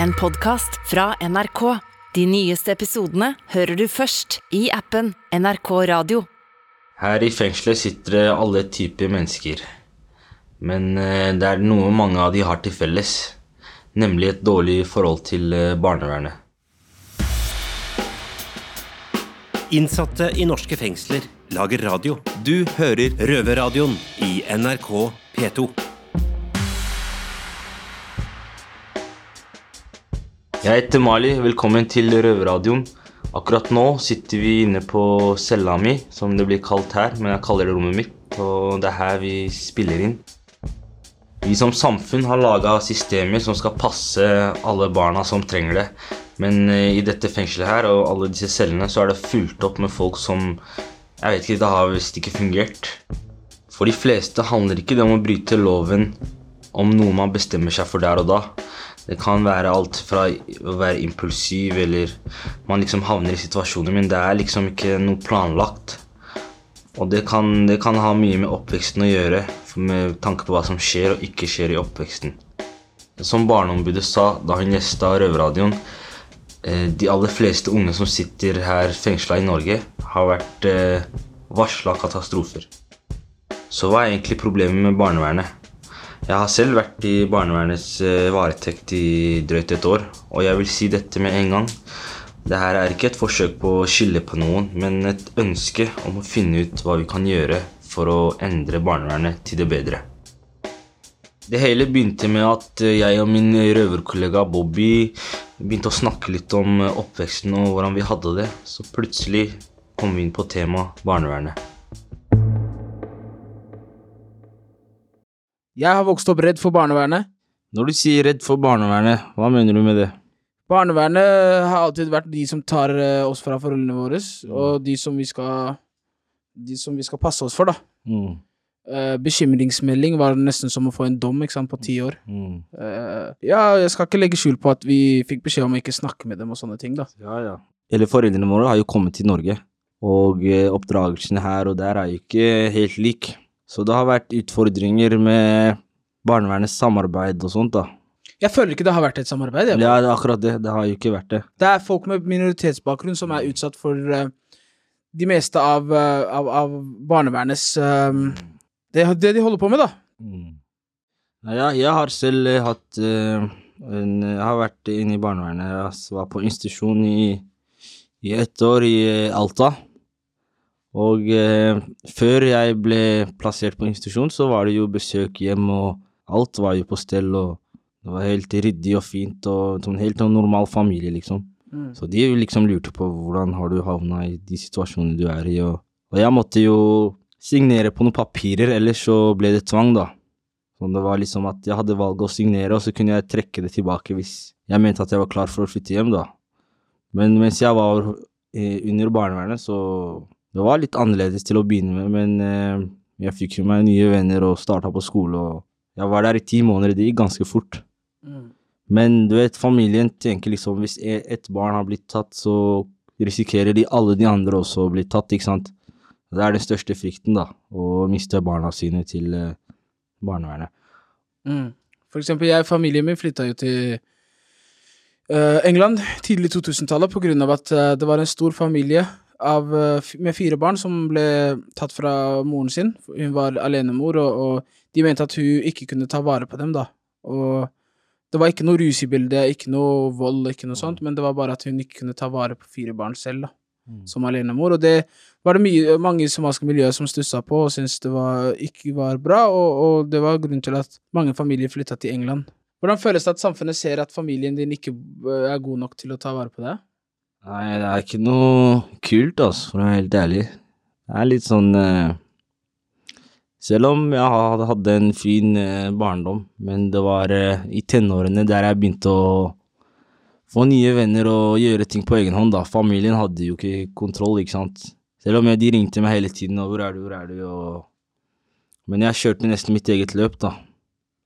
en podkast fra NRK. De nyeste episodene hører du først i appen NRK Radio. Her i fengselet sitter det alle typer mennesker. Men eh, det er noe mange av de har til felles. Nemlig et dårlig forhold til eh, barnevernet. Innsatte i norske fengsler lager radio. Du hører Røverradioen i NRK P2. Jeg heter Mali, velkommen til Røverradioen. Akkurat nå sitter vi inne på cella mi, som det blir kalt her, men jeg kaller det rommet mitt, og det er her vi spiller inn. Vi som samfunn har laga systemer som skal passe alle barna som trenger det. Men eh, i dette fengselet her og alle disse cellene så er det fulgt opp med folk som Jeg vet ikke, det har visst ikke fungert. For de fleste handler ikke det om å bryte loven om noe man bestemmer seg for der og da. Det kan være alt fra å være impulsiv eller man liksom havner i situasjoner, men det er liksom ikke noe planlagt. Og det kan, det kan ha mye med oppveksten å gjøre, med tanke på hva som skjer og ikke skjer i oppveksten. Som Barneombudet sa da hun gjesta Røverradioen, eh, de aller fleste unge som sitter her fengsla i Norge, har vært eh, varsla katastrofer. Så hva er egentlig problemet med barnevernet? Jeg har selv vært i barnevernets eh, varetekt i drøyt et år, og jeg vil si dette med en gang. Det her er ikke et forsøk på å skille på noen, men et ønske om å finne ut hva vi kan gjøre for å endre barnevernet til det bedre. Det hele begynte med at jeg og min røverkollega Bobby begynte å snakke litt om oppveksten og hvordan vi hadde det. Så plutselig kom vi inn på temaet barnevernet. Jeg har vokst opp redd for barnevernet. Når du sier redd for barnevernet, hva mener du med det? Barnevernet har alltid vært de som tar eh, oss fra foreldrene våre, og de som vi skal De som vi skal passe oss for, da. Mm, Eh, bekymringsmelding var nesten som å få en dom sant, på ti år. mm. Eh, ja, jeg skal ikke legge skjul på at vi fikk beskjed om å ikke snakke med dem og sånne ting, da. Ja, ja. Eller foreldrene våre har jo kommet til Norge, og oppdragelsen her og der er jo ikke helt lik. Så det har vært utfordringer med barnevernets samarbeid og sånt, da. Jeg føler ikke det har vært et samarbeid. Jeg. Ja, det er akkurat det. Det har jo ikke vært det. Det er folk med minoritetsbakgrunn som er utsatt for uh, de meste av, uh, av, av barnevernets uh, det, det de holder på med, da. Mm. Ja, jeg har selv hatt en, Jeg har vært inne i barnevernet. Jeg var på institusjon i, i ett år i Alta. Og eh, før jeg ble plassert på institusjon, så var det jo besøk hjem, og alt var jo på stell, og det var helt ryddig og fint, og sånn helt sånn normal familie, liksom. Så de liksom lurte på hvordan har du havna i de situasjonene du er i, og, og jeg måtte jo signere på noen papirer, ellers så ble det tvang, da. Så det var liksom at jeg hadde valget å signere, og så kunne jeg trekke det tilbake hvis jeg mente at jeg var klar for å flytte hjem, da. Men mens jeg var eh, under barnevernet, så det var litt annerledes til å begynne med, men eh, jeg fikk jo meg nye venner og starta på skole, og jeg var der i ti måneder. Det gikk ganske fort. Men du vet, familien tenker liksom hvis e- ett barn har blitt tatt, så risikerer de alle de andre også å bli tatt, ikke sant. Det er den største frykten, da, å miste barna sine til eh, barnevernet. Mm. For eksempel, jeg og familien min flytta jo til eh, England tidlig 2000-tallet på grunn av at det var en stor familie av, eh, med fire barn som ble tatt fra moren sin. Hun var alenemor, og, og de mente at hun ikke kunne ta vare på dem, da. Og det var ikke noe rus i bildet, ikke noe vold, ikke noe sånt, men det var bare at hun ikke kunne ta vare på fire barn selv, da. Som alenemor. Og det var det mye, mange i somaliske miljøer som stussa på og syntes det var, ikke var bra, og, og det var grunnen til at mange familier flytta til England. Hvordan føles det at samfunnet ser at familien din ikke øh, er god nok til å ta vare på deg? Nei, det er ikke noe kult, altså, for å være helt ærlig. Det er litt sånn eh, Selv om jeg hadde en fin eh, barndom, men det var eh, i tenårene der jeg begynte å få nye venner og gjøre ting på egen hånd, da. Familien hadde jo ikke kontroll, ikke sant. Selv om jeg, de ringte meg hele tiden og 'hvor er du, hvor er du', og Men jeg kjørte nesten mitt eget løp, da.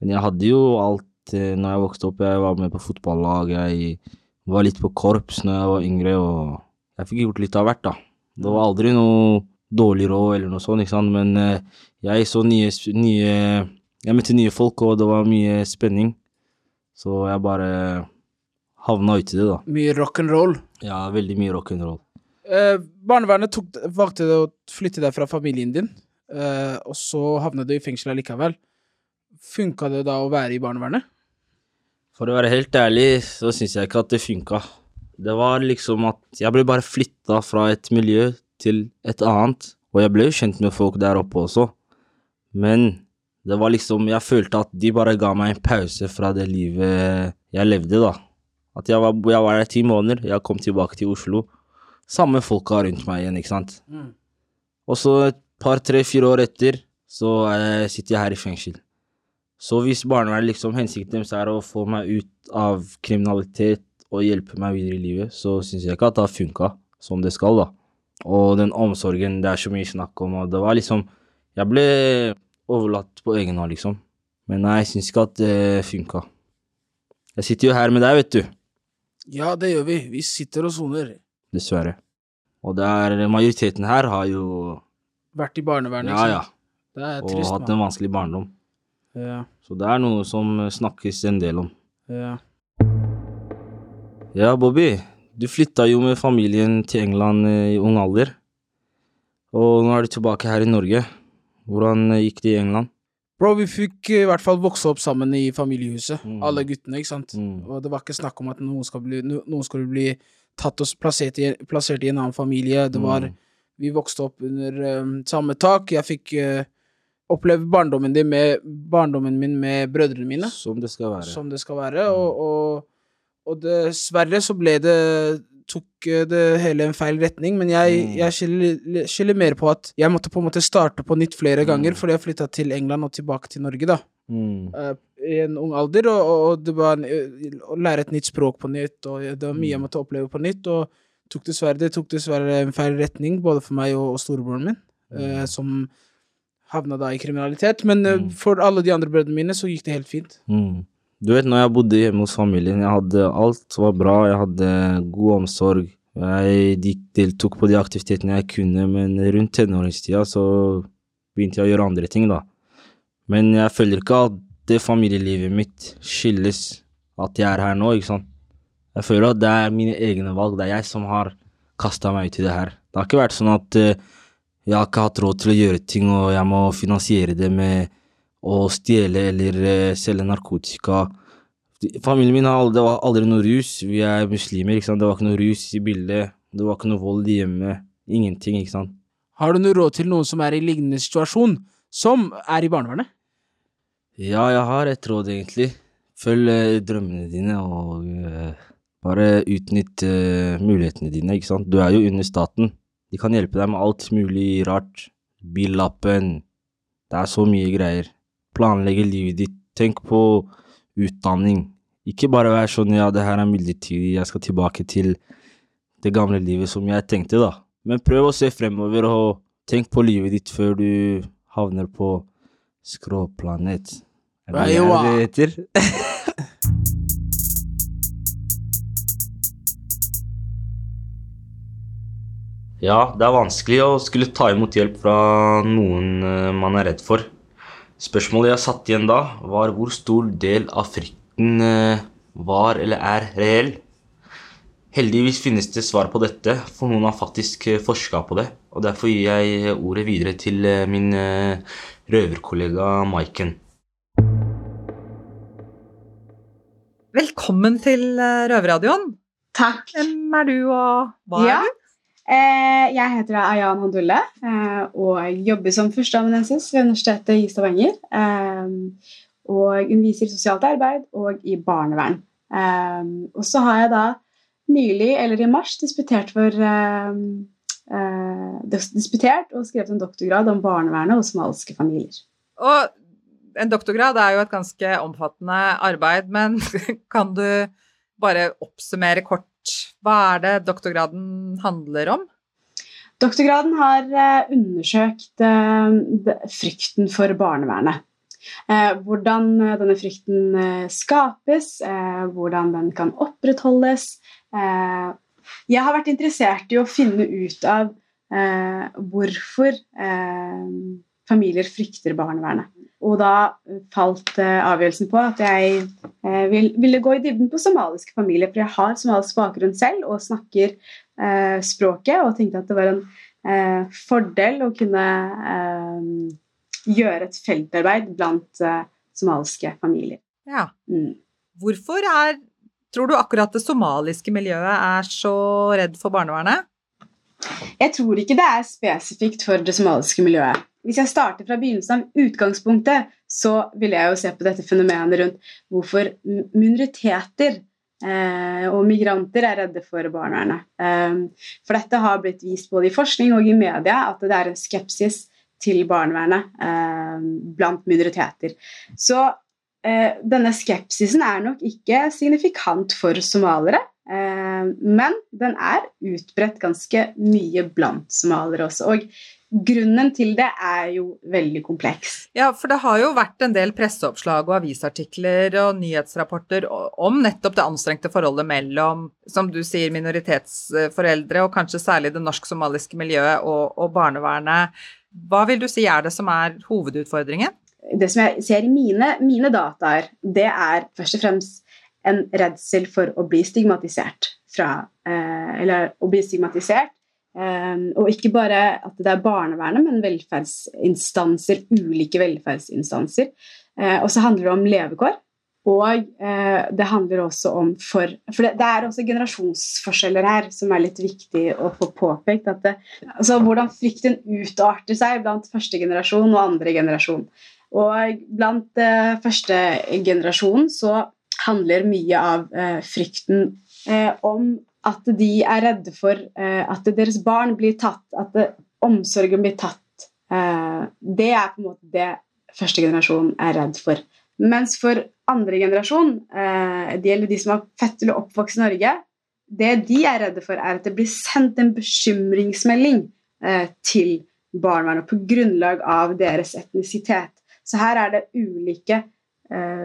Men jeg hadde jo alt eh, når jeg vokste opp. Jeg var med på fotballag, jeg var litt på korps når jeg var yngre, og jeg fikk gjort litt av hvert, da. Det var aldri noe dårlig råd eller noe sånt, ikke sant, men eh, jeg så nye, nye Jeg møtte nye folk, og det var mye spenning, så jeg bare havna uti det, da. Mye rock'n'roll. Ja, veldig mye rock'n'roll. Eh, barnevernet tok, valgte å flytte deg fra familien din, eh, og så havnet du i fengsel allikevel. Funka det da å være i barnevernet? For å være helt ærlig, så syns jeg ikke at det funka. Det var liksom at jeg ble bare flytta fra et miljø til et annet, og jeg ble jo kjent med folk der oppe også, men det var liksom Jeg følte at de bare ga meg en pause fra det livet jeg levde, da. At jeg var, jeg var der ti måneder, jeg kom tilbake til Oslo. Samme folka rundt meg igjen, ikke sant. Og så et par, tre, fire år etter, så eh, sitter jeg her i fengsel. Så hvis barnevernet liksom hensikten deres er å få meg ut av kriminalitet og hjelpe meg videre i livet, så syns jeg ikke at det har funka som det skal, da. Og den omsorgen det er så mye snakk om, og det var liksom Jeg ble overlatt på egen hånd, liksom. Men nei, jeg syns ikke at det funka. Jeg sitter jo her med deg, vet du. Ja, det gjør vi. Vi sitter og soner. Dessverre. Og det er majoriteten her har jo Vært i barnevernet, Ja, ja. Det er trist, Og hatt en vanskelig barndom. Ja, Så det er noe som snakkes en del om. ja. Ja, Bobby. Du flytta jo med familien til England eh, i ung alder. Og nå er du tilbake her i Norge. Hvordan eh, gikk det i England? Bro, vi fikk i hvert fall vokse opp sammen i familiehuset, Mm. alle guttene, ikke sant? Mm. Og det var ikke snakk om at noen, skal bli, noen skulle bli tatt og plassert i, plassert i en annen familie. Det var Mm. Vi vokste opp under um, samme tak. Jeg fikk eh, oppleve barndommen, din med, barndommen min med brødrene mine, Som det skal være. som det skal være. Og, og, og dessverre så ble det tok eh, det hele en feil retning, men jeg, Mm. jeg skylder- skylder mer på at jeg måtte på en måte starte på nytt flere ganger, Mm. fordi jeg flytta til England og tilbake til Norge, da. Mm. Uh, I en ung alder, og, og, og det var en, eh, å lære et nytt språk på nytt, og det var mye jeg Mm. måtte oppleve på nytt, og tok dessverre, det tok dessverre en feil retning, både for meg og, og storebroren min, uh, som havna da i kriminalitet. Men eh, Mm. for alle de andre brødrene mine så gikk det helt fint. Mm. Du vet, når jeg bodde hjemme hos familien, jeg hadde alt var bra, jeg hadde god omsorg. Jeg deltok på de aktivitetene jeg kunne, men rundt tenåringstida så begynte jeg å gjøre andre ting, da. Men jeg føler ikke at det familielivet mitt skyldes at jeg er her nå, ikke sant. Jeg føler at det er mine egne valg, det er jeg som har kasta meg ut i det her. Det har ikke vært sånn at eh, jeg har ikke hatt råd til å gjøre ting, og jeg må finansiere det med å stjele eller eh, selge narkotika. Familien min har aldri, det var aldri noe rus. Vi er muslimer, ikke sant. Det var ikke noe rus i bildet. Det var ikke noe vold i hjemmet. Ingenting, ikke sant. Har du noe råd til noen som er i lignende situasjon, som er i barnevernet? Ja, jeg har et råd, egentlig. Følg eh, drømmene dine, og eh, bare utnytt eh, mulighetene dine, ikke sant. Du er jo under staten. De kan hjelpe deg med alt mulig rart. Billappen. Det er så mye greier. Planlegge livet ditt. Tenk på utdanning. Ikke bare vær sånn ja, det her er midlertidig, jeg skal tilbake til det gamle livet som jeg tenkte, da. Men prøv å se fremover, og tenk på livet ditt før du havner på skråplanet. Er det det heter? Ja, det er vanskelig å skulle ta imot hjelp fra noen eh, man er redd for. Spørsmålet jeg satt igjen da, var hvor stor del av frykten eh, var eller er reell. Heldigvis finnes det svar på dette, for noen har faktisk eh, forska på det. Og derfor gir jeg ordet videre til min røverkollega Maiken. Velkommen til Røverradioen. Takk. Hvem er du, og hva Ja. er du? Eh, jeg heter Ayan Handulle eh, og jobber som førsteamanuensis ved Universitetet i Stavanger. Eh, og underviser i sosialt arbeid og i barnevern. Og så har jeg da nylig, eller i mars, disputert, for, disputert og skrevet en doktorgrad om barnevernet og somaliske familier. Og en doktorgrad er jo et ganske omfattende arbeid, men kan du bare oppsummere kort hva er det doktorgraden handler om? Doktorgraden har eh, undersøkt eh, frykten for barnevernet. Eh, hvordan denne frykten skapes, hvordan den kan opprettholdes. Jeg har vært interessert i å finne ut av hvorfor familier frykter barnevernet. Og da falt eh, avgjørelsen på at jeg eh, vil, ville gå i dybden på somaliske familier, for jeg har somalisk bakgrunn selv og snakker eh, språket, og tenkte at det var en eh, fordel å kunne gjøre et feltarbeid blant somaliske familier. Ja. Mm. Hvorfor er Tror du akkurat det somaliske miljøet er så redd for barnevernet? Jeg tror ikke det er spesifikt for det somaliske miljøet. Hvis jeg starter fra begynnelsen av utgangspunktet, så vil jeg jo se på dette fenomenet rundt hvorfor minoriteter eh, og migranter er redde for barnevernet. Eh, for dette har blitt vist både i forskning og i media at det er en skepsis til barnevernet eh, blant minoriteter. Så eh, denne skepsisen er nok ikke signifikant for somalere. Eh, men den er utbredt ganske mye blant somaliere også. Og grunnen til det er jo veldig kompleks. Ja, for det har jo vært en del presseoppslag og avisartikler og nyhetsrapporter om nettopp det anstrengte forholdet mellom, som du sier, minoritetsforeldre, og kanskje særlig det norsk-somaliske miljøet og, og barnevernet. Hva vil du si er det som er hovedutfordringen? Det som jeg ser i mine, mine dataer, det er først og fremst en redsel for å bli stigmatisert. Fra, eh, eller å bli stigmatisert. Eh, og ikke bare at det er barnevernet, men velferdsinstanser, ulike velferdsinstanser. Eh, og så handler det om levekår. Og eh, det handler også om for For det, er også generasjonsforskjeller her som er litt viktig å få påpekt. Det, altså hvordan frykten utarter seg blant første generasjon og andre generasjon. Og blant eh, første generasjon så handler mye av frykten om at de er redde for eh, at deres barn blir tatt, at omsorgen blir tatt. Eh, det er på en måte det første generasjon er redd for. Mens for andre generasjon, eh, det gjelder de som er født eller oppvokst i Norge, det de er redde for, er at det blir sendt en bekymringsmelding til barnevernet på grunnlag av deres etnisitet. Så her er det ulike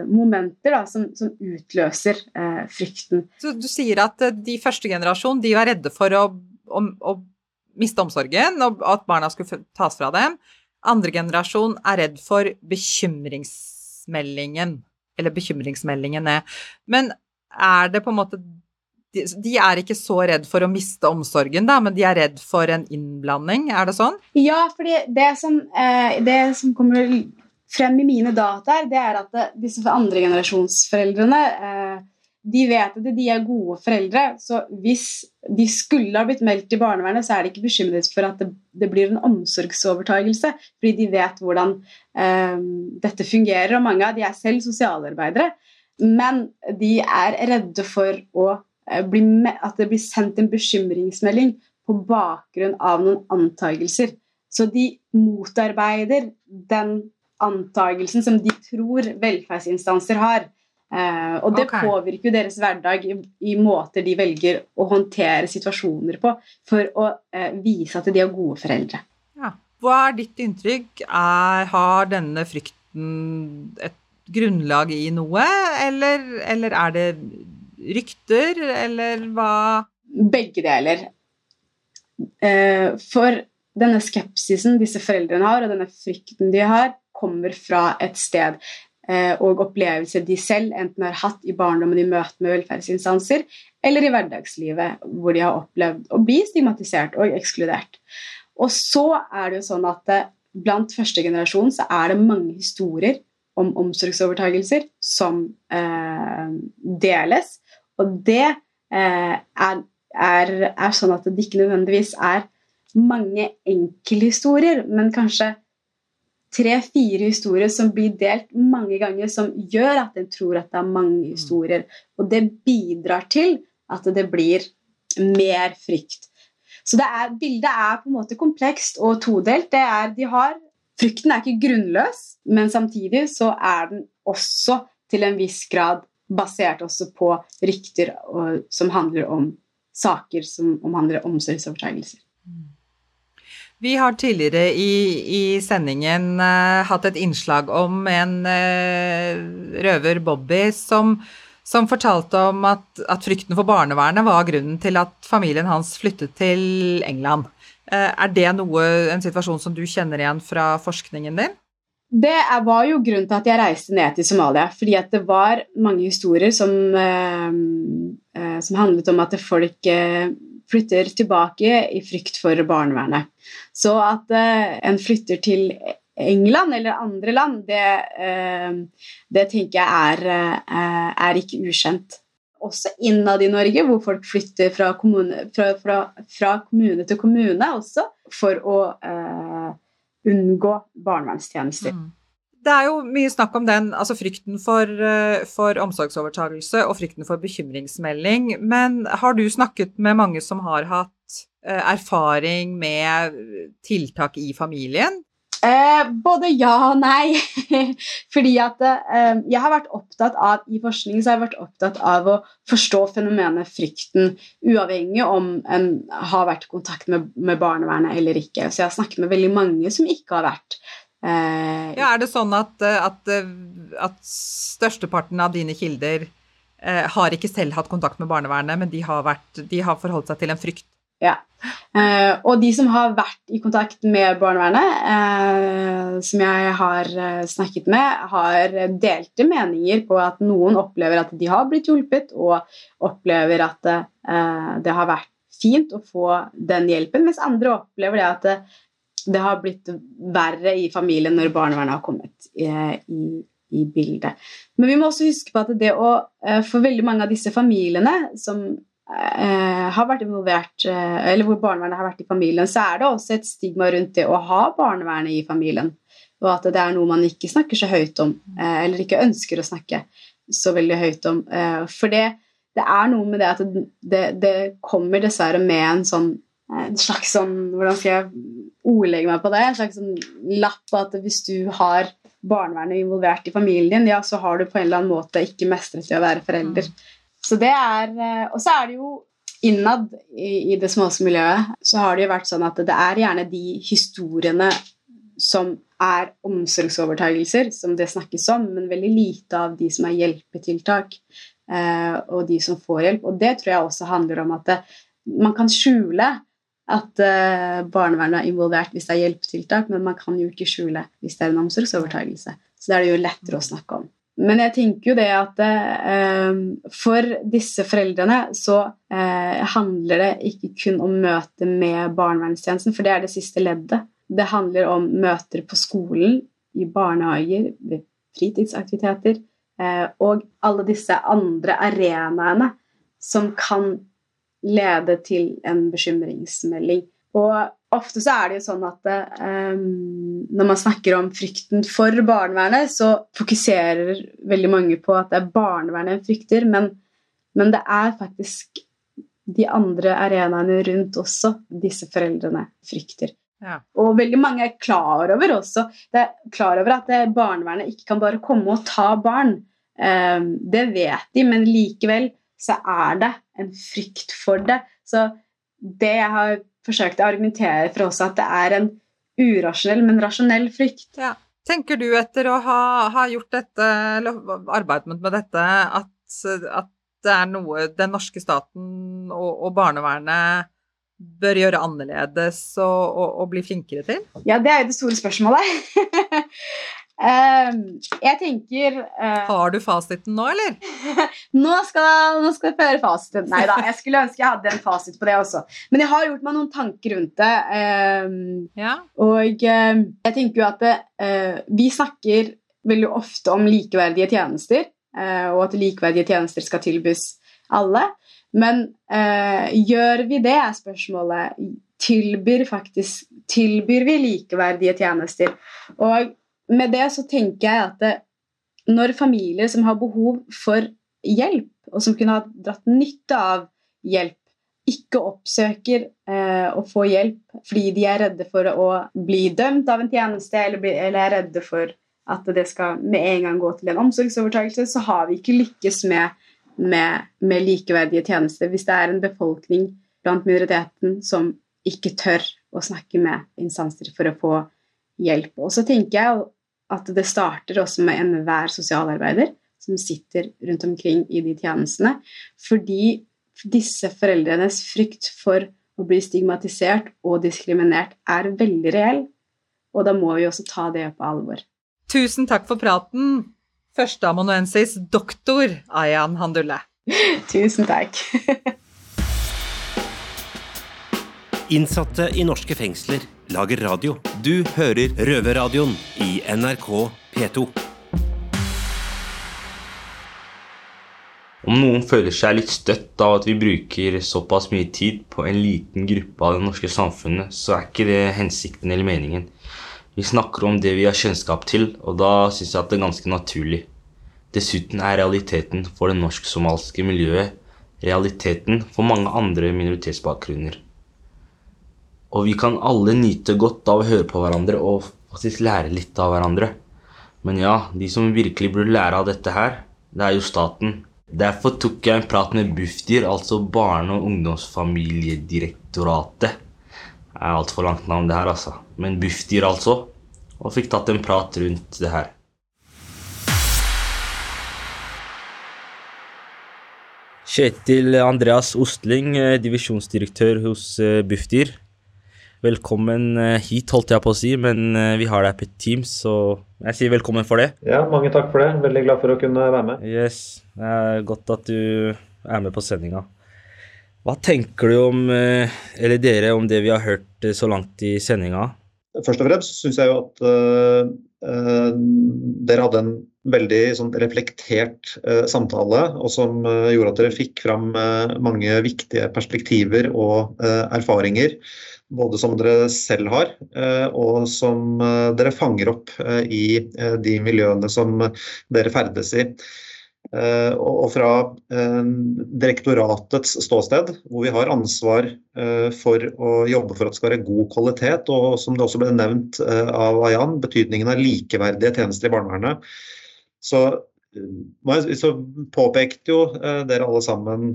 momenter da, som, som utløser eh, frykten. Så du sier at eh, de første generasjon de var redde for å, å, å miste omsorgen, og at barna skulle tas fra dem. Andre generasjon er redd for bekymringsmeldingen, eller bekymringsmeldingene. Men er det på en måte de, de er ikke så redd for å miste omsorgen, da, men de er redd for en innblanding, er det sånn? Ja, fordi det som, eh, det som kommer frem i mine dataer, det er at disse andregenerasjonsforeldrene eh, de vet at de er gode foreldre, så hvis de skulle ha blitt meldt til barnevernet, så er de ikke bekymret for at det, det blir en omsorgsovertagelse, fordi de vet hvordan eh, dette fungerer, og mange av de er selv sosialarbeidere. Men de er redde for å, eh, bli, at det blir sendt en bekymringsmelding på bakgrunn av noen antagelser. Så de motarbeider den antagelsen som de tror velferdsinstanser har. Uh, og det okay. påvirker jo deres hverdag i, i, måter de velger å håndtere situasjoner på, for å uh, vise at de er gode foreldre. Ja. Hva er ditt inntrykk? Er, har denne frykten et grunnlag i noe, eller, eller er det rykter, eller hva Begge deler. Uh, for denne skepsisen disse foreldrene har, og denne frykten de har, kommer fra et sted Eh, og opplevelser de selv enten har hatt i barndommen i møte med velferdsinstanser, eller i hverdagslivet hvor de har opplevd å bli stigmatisert og ekskludert. Og så er det jo sånn at eh, blant første generasjon så er det mange historier om omsorgsovertagelser som eh, deles, og det eh, er, er, er sånn at det ikke nødvendigvis er mange enkelthistorier, men kanskje tre-fire historier som blir delt mange ganger, som gjør at en tror at det er mange mm. historier. Og det bidrar til at det blir mer frykt. Så er, bildet er på en måte komplekst og todelt. Det er, de har, frykten er ikke grunnløs, men samtidig så er den også til en viss grad basert også på rykter og, som handler om saker som omhandler omsorgsovertagelser. Vi har tidligere i, i sendingen uh, hatt et innslag om en uh, røver, Bobby, som, som fortalte om at, at, frykten for barnevernet var grunnen til at familien hans flyttet til England. Uh, er det noe, en situasjon som du kjenner igjen fra forskningen din? Det var jo grunnen til at jeg reiste ned til Somalia. Fordi at det var mange historier som, som handlet om at folk flytter tilbake i frykt for barnevernet. Så at eh, en flytter til England eller andre land, det, eh, det tenker jeg er, eh, er, ikke ukjent. Også innad i Norge, hvor folk flytter fra kommune, fra, fra, fra kommune til kommune også for å uh, unngå barnevernstjenester. Mm. Det er jo mye snakk om den, altså frykten for, for omsorgsovertagelse og frykten for bekymringsmelding. Men har du snakket med mange som har hatt erfaring med tiltak i familien? Eh, både ja og nei. Fordi at eh, jeg har vært opptatt av i forskning så har jeg vært opptatt av å forstå fenomenet frykten, uavhengig om en har vært i kontakt med, med barnevernet eller ikke. Så jeg har snakket med veldig mange som ikke har vært. Eh, ja, Er det sånn at, at, at størsteparten av dine kilder eh, har ikke selv hatt kontakt med barnevernet, men de har, vært, de har forholdt seg til en frykt? Ja. Eh, og de som har vært i kontakt med barnevernet, eh, som jeg har snakket med, har delte meninger på at noen opplever at de har blitt hjulpet, og opplever at det har vært fint å få den hjelpen, mens andre opplever det at det, det har blitt verre i familien når barnevernet har kommet i, i, i bildet. Men vi må også huske på at det å For veldig mange av disse familiene som Eh, har vært involvert, eh, eller hvor barnevernet har vært i familien, så er det også et stigma rundt det å ha barnevernet i familien. Og at det er noe man ikke snakker så høyt om, eh, eller ikke ønsker å snakke så veldig høyt om. For det, det er noe med det at det, det kommer dessverre med en sånn en slags sånn Hvordan skal jeg ordlegge meg på det? En slags sånn lapp at hvis du har barnevernet involvert i familien ja, så har du på en eller annen måte ikke mestret det å være forelder. Mm. Så det er eh, Og så er det jo innad i, i det småsmiljøet så har det jo vært sånn at det er gjerne de historiene som er omsorgsovertagelser, som det snakkes om, men veldig lite av de som er hjelpetiltak, eh, og de som får hjelp. Og det tror jeg også handler om at det, man kan skjule at eh, barnevernet er involvert hvis det er hjelpetiltak, men man kan jo ikke skjule hvis det er en omsorgsovertagelse. Så det er det jo lettere å snakke om. Men jeg tenker jo det at eh, for disse foreldrene så eh, handler det ikke kun om møte med barnevernstjenesten, for det er det siste leddet. Det handler om møter på skolen, i barnehager, ved fritidsaktiviteter eh, og alle disse andre arenaene som kan lede til en bekymringsmelding. Og ofte så er det jo sånn at um, når man snakker om frykten for barnevernet, så fokuserer veldig mange på at det er barnevernet en frykter, men, men det er faktisk de andre arenaene rundt også disse foreldrene frykter. Ja. Og veldig mange er klar over også det er klar over at barnevernet ikke kan bare komme og ta barn. Um, det vet de, men likevel så er det en frykt for det. Så det jeg har forsøkt å argumentere for også at det er en urasjonell, men rasjonell frykt. Ja. Tenker du etter å ha, ha, gjort dette, eller arbeidet med dette, at, at, det er noe den norske staten og, og barnevernet bør gjøre annerledes og, og, og, bli flinkere til? Ja, det er jo det store spørsmålet. Uh, jeg tenker uh, Har du fasiten nå, eller? nå, skal, nå skal jeg føre fasiten. Nei da, jeg skulle ønske jeg hadde en fasit på det også. Men jeg har gjort meg noen tanker rundt det. Uh, ja. Og jeg tenker jo at det, eh, vi snakker veldig ofte om likeverdige tjenester, og at likeverdige tjenester skal tilbys alle. Men gjør vi det, er spørsmålet. Tilbyr, faktisk, tilbyr vi likeverdige tjenester? Og med det så tenker jeg at det, når familier som har behov for hjelp, og som kunne ha dratt nytte av hjelp, ikke oppsøker eh, å få hjelp fordi de er redde for å bli dømt av en tjeneste, eller, bli, eller er redde for at det skal med en gang gå til en omsorgsovertakelse, så har vi ikke lykkes med, med, med likeverdige tjenester. Hvis det er en befolkning blant minoriteten som ikke tør å snakke med instanser for å få hjelp. Og så tenker jeg at det starter også med enhver sosialarbeider som sitter rundt omkring i de tjenestene. Fordi disse foreldrenes frykt for å bli stigmatisert og diskriminert er veldig reell. Og da må vi også ta det på alvor. Tusen takk for praten, førsteamanuensis doktor Ayan Handulle. Tusen takk. Innsatte i norske fengsler lager radio. Du hører Røverradioen i NRK P2. Om noen føler seg litt støtt av at vi bruker såpass mye tid på en liten gruppe av det norske samfunnet, så er ikke det hensikten eller meningen. Vi snakker om det vi har kjennskap til, og da syns jeg at det er ganske naturlig. Dessuten er realiteten for det norsk-somalske miljøet realiteten for mange andre minoritetsbakgrunner. Og vi kan alle nyte godt av å høre på hverandre og faktisk lære litt av hverandre. Men ja, de som virkelig burde lære av dette her, det er jo staten. Derfor tok jeg en prat med Bufdir, altså Barne- og ungdomsfamiliedirektoratet. Det er altfor langt navn, det her, altså. Men Bufdir, altså. Og fikk tatt en prat rundt det her. Kjetil Andreas Ostling, eh, divisjonsdirektør hos eh, Bufdir. Velkommen eh, hit, holdt jeg på å si, men vi har deg på Teams, så jeg sier velkommen for det. Ja, mange takk for det. Veldig glad for å kunne være med. Yes, det er godt at du er med på sendinga. Hva tenker du om, eller dere, om det vi har hørt så langt i sendinga? Først og fremst syns jeg jo at uh, uh, dere hadde en veldig sånn, reflektert uh, samtale, og som gjorde at dere fikk fram mange viktige perspektiver og erfaringer. Både som dere selv har, og som dere fanger opp i de miljøene som dere ferdes i. Og fra direktoratets ståsted, hvor vi har ansvar for å jobbe for at det skal være god kvalitet, og som det også ble nevnt av Ayan, betydningen av likeverdige tjenester i barnevernet. Så, så påpekte jo dere alle sammen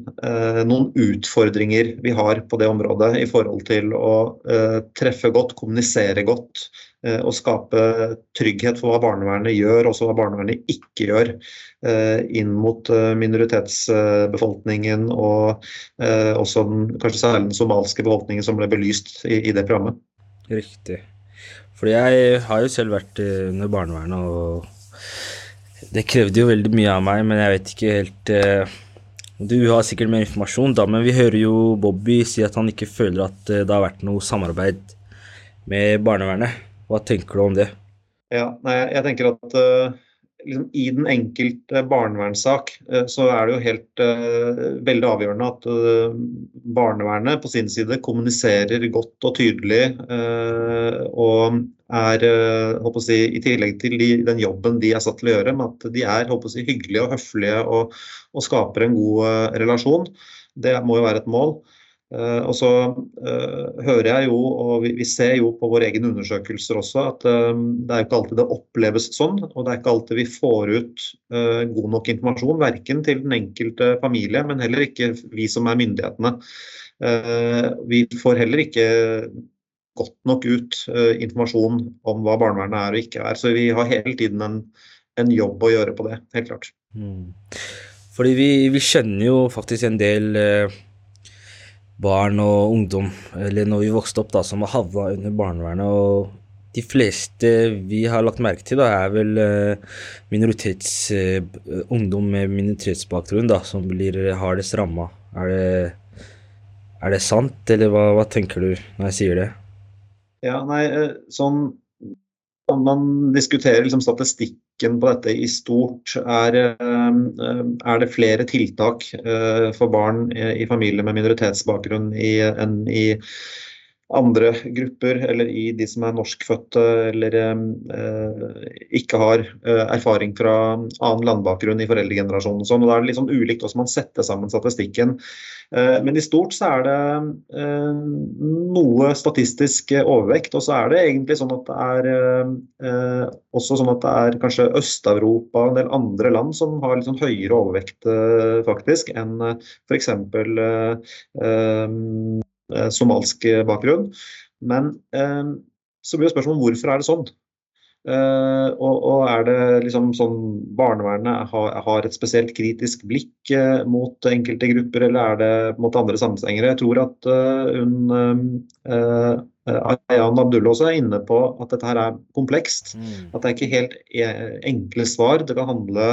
noen utfordringer vi har på det området i forhold til å treffe godt, kommunisere godt og skape trygghet for hva barnevernet gjør, også hva barnevernet ikke gjør. Eh, inn mot eh, minoritetsbefolkningen og eh, også kanskje særlig den somalske befolkningen som ble belyst i, det programmet. Riktig. Fordi jeg har jo selv vært under barnevernet, og det krevde jo veldig mye av meg, men jeg vet ikke helt Du har sikkert mer informasjon, da, men vi hører jo Bobby si at han ikke føler at det har vært noe samarbeid med barnevernet. Hva tenker du om det? Ja, nei, jeg tenker at uh, liksom, I den enkelte barnevernssak uh, så er det jo helt uh, veldig avgjørende at barnevernet på sin side kommuniserer godt og tydelig og er si, i tillegg til de, den jobben de er satt til å gjøre, med at de er si, hyggelige og høflige og, og skaper en god relasjon. Det må jo være et mål. Uh, og så uh, hører jeg jo, og vi, ser jo på våre egne undersøkelser også, at uh, det er ikke alltid det oppleves sånn. Og det er ikke alltid vi får ut god nok informasjon, verken til den enkelte familie, men heller ikke vi som er myndighetene. vi får heller ikke godt nok ut informasjon om hva barnevernet er og ikke er. Så vi har hele tiden en, en jobb å gjøre på det, helt klart. Mm. Fordi vi, vi, kjenner jo faktisk en del barn og ungdom, eller når vi vokste opp, da, som har havna under barnevernet. og de fleste vi har lagt merke til, da, er vel uh, minoritets, uh, ungdom med minoritetsbakgrunn da, som blir hardest ramma. Er er det sant, eller hva, hva, tenker du når jeg sier det? Ja, nei, eh, sånn man diskuterer liksom, statistikk politikken på dette i stort? Er, eh, er det flere tiltak eh, for barn i familier med minoritetsbakgrunn enn i andre grupper, eller i de som er norskfødte eller eh, ikke har eh, erfaring fra annen landbakgrunn i foreldregenerasjonen. Og sånn, Da er det sånn ulikt hvordan man setter sammen statistikken. Eh, men i stort så er det noe statistisk overvekt. Og så er det egentlig sånn at det er også sånn at det er kanskje Øst-Europa og en del andre land som har litt sånn høyere overvekt faktisk enn f.eks. Eh, somalsk bakgrunn. Men eh, så blir jo spørsmålet hvorfor er det sånn? Uh, og, og, er det liksom sånn barnevernet har, har et spesielt kritisk blikk uh, mot enkelte grupper, eller er det mot andre sammenhenger? Jeg tror at uh, hun Ayan Abdullah også er inne på at dette her er komplekst. Mm. At det er ikke helt enkle svar. Det kan handle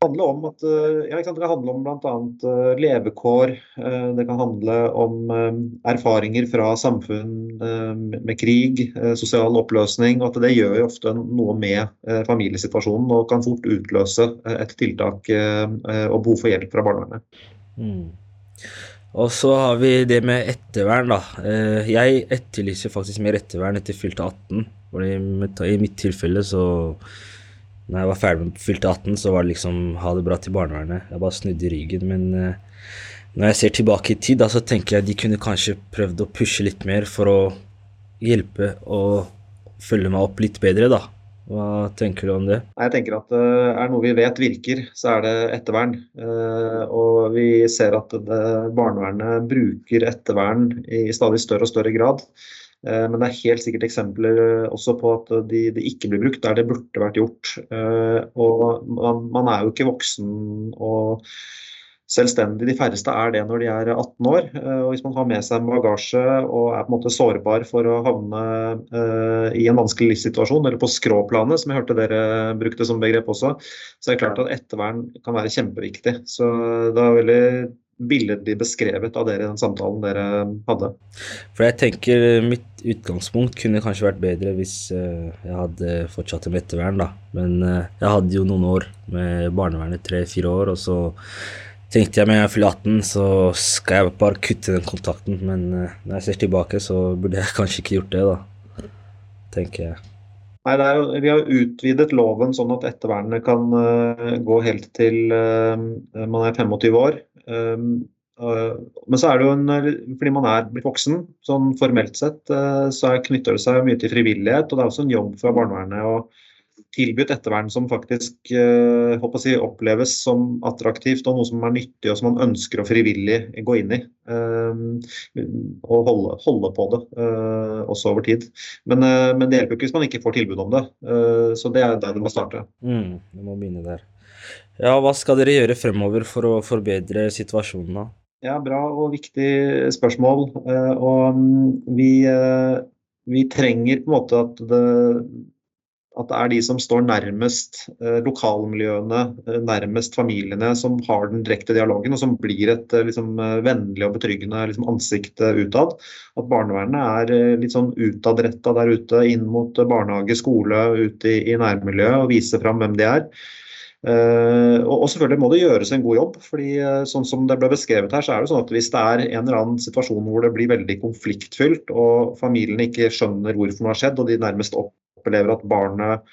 handle om at, eh, ja, det kan handle om bl.a. Eh, levekår. Eh, det kan handle om erfaringer fra samfunn med krig, sosial oppløsning. og at Det gjør jo ofte noe med familiesituasjonen og kan fort utløse et tiltak og behov for hjelp fra barnevernet. Mm. Og så har vi det med ettervern, da. Jeg etterlyser faktisk mer ettervern etter fylte 18. I mitt tilfelle så når jeg var ferdig med fylte 18, så var det liksom ha det bra til barnevernet. Jeg bare snudde ryggen. Men uh, når jeg ser tilbake i tid, da, så tenker jeg de kunne kanskje prøvd å pushe litt mer for å hjelpe og følge meg opp litt bedre, da. Hva tenker du om det? Jeg tenker at det Er noe vi vet virker, så er det ettervern. Uh, og vi ser at barnevernet bruker ettervern i stadig større og større grad. Eh, men det er helt sikkert eksempler eh, også på at de, de ikke blir brukt der det burde vært gjort. Eh, og man, man er jo ikke voksen og selvstendig. De færreste er det når de er 18 år. Og hvis man har med seg en bagasje og er på en måte sårbar for å havne i en vanskelig livssituasjon, eller på skråplanet, som jeg hørte dere brukte som begrep også, så er det klart at ettervern kan være kjempeviktig. Så det er veldig billedlig beskrevet av dere i den samtalen dere hadde? For jeg tenker mitt utgangspunkt kunne kanskje vært bedre hvis uh, jeg hadde fortsatt med ettervern, da. Men uh, jeg hadde jo noen år med barnevernet, tre-fire år, og så tenkte jeg med jeg fyller 18, så skal jeg bare kutte den kontakten. Men uh, når jeg ser tilbake, så burde jeg kanskje ikke gjort det, da. Tenker jeg. Nei, jo, Vi har utvidet loven sånn at ettervernet kan uh, gå helt til uh, man er 25 år. Uh, men så er det jo en, fordi man er blitt voksen, sånn formelt sett, så knytter det seg mye til frivillighet. Og det er også en jobb fra barnevernet å tilby et ettervern som faktisk uh, si, oppleves som attraktivt og noe som er nyttig og som man ønsker å frivillig gå inn i. Uh, og holde, holde, på det uh, også over tid. Men, men, det hjelper ikke hvis man ikke får tilbud om det. så det er der det må starte. Mm, det må begynne der. Ja, hva skal dere gjøre fremover for å forbedre situasjonen da? Ja, bra og viktig spørsmål. Og mm, vi, vi trenger på en måte at det at det er de som står nærmest eh, lokalmiljøene, eh, nærmest familiene, som har den direkte dialogen, og som blir et eh, liksom, eh, vennlig og betryggende liksom, ansikt eh, utad. At barnevernet er litt sånn utadretta der ute, inn mot barnehage, skole, ute i, i nærmiljøet, og viser fram hvem de er. Uh, og, selvfølgelig må det gjøres en god jobb. fordi uh, sånn som det ble beskrevet her, så er det sånn at Hvis det er en eller annen situasjon hvor det blir veldig konfliktfylt, og familien ikke skjønner hvorfor noe har skjedd, og de nærmest opplever at barnet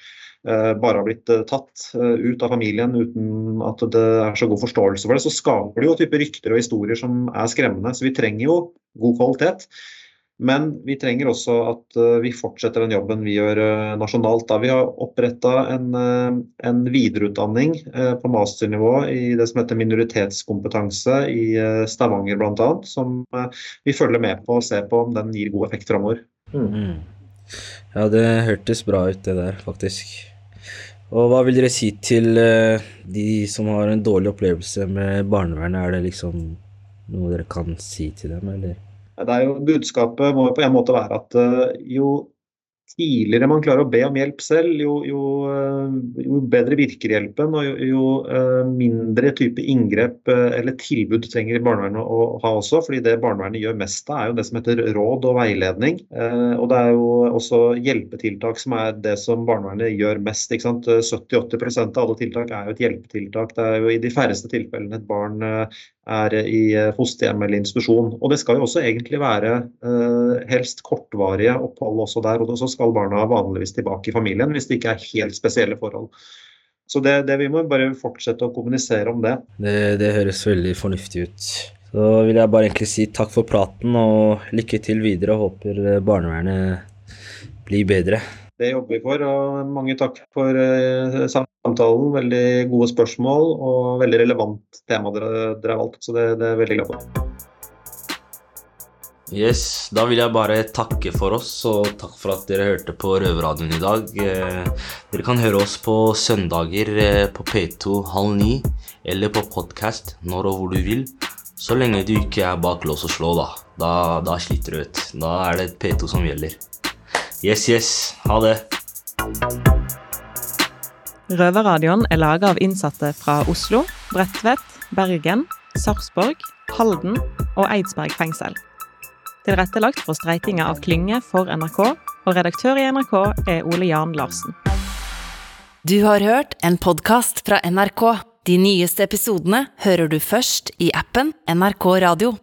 eh, bare har blitt eh, tatt eh, ut av familien uten at det er så god forståelse for det, så skaper det jo type rykter og historier som er skremmende. Så vi trenger jo god kvalitet. Men vi trenger også at vi fortsetter den jobben vi gjør nasjonalt. Da vi har oppretta en, en, videreutdanning på masternivå i det som heter minoritetskompetanse i Stavanger bl.a. Som vi følger med på og ser på om den gir god effekt framover. Mm. mm. Ja, det hørtes bra ut, det der, faktisk. Og hva vil dere si til de som har en dårlig opplevelse med barnevernet? Er det liksom noe dere kan si til dem, eller? Det er jo Budskapet må på en måte være at uh, jo tidligere man klarer å be om hjelp selv, jo, jo, eh, jo bedre virker hjelpen, og jo, uh, mindre type inngrep eller tilbud trenger barnevernet å, ha også. fordi det barnevernet gjør mest av, er jo det som heter råd og veiledning. Og det er jo også hjelpetiltak som er det som barnevernet gjør mest. 70-80% av alle tiltak er jo et hjelpetiltak. Det er jo i de færreste tilfellene et barn er i eh, fosterhjem eller institusjon. Og det skal jo også egentlig være eh, helst kortvarige opphold også der. Og så skal barna vanligvis tilbake i familien hvis det ikke er helt spesielle forhold. Så det, det vi må bare fortsette å kommunisere om det. det. Det høres veldig fornuftig ut. Så vil jeg bare egentlig si takk for praten og lykke til videre. Håper barnevernet blir bedre. Det jobber vi for. og Mange takk for uh, samtalen. Veldig gode spørsmål og veldig relevant tema dere, dere har valgt. Så det, det er jeg veldig glad for. Yes, Da vil jeg bare takke for oss, og takk for at dere hørte på Røverradioen i dag. Eh, dere kan høre oss på søndager eh, på P2 halv ni, eller på podkast når og hvor du vil. Så lenge du ikke er bak lås og slå, da. Da, da sliter du, ut. Da er det P2 som gjelder. Yes, yes. Ha det. Røverradioen er laga av innsatte fra Oslo, Bredtvet, Bergen, Sarpsborg, Halden og Eidsberg fengsel. Tilrettelagt for streitinga av Klynge for NRK, og redaktør i NRK er Ole Jan Larsen. Du har hørt en podkast fra NRK. De nyeste episodene hører du først i appen NRK Radio.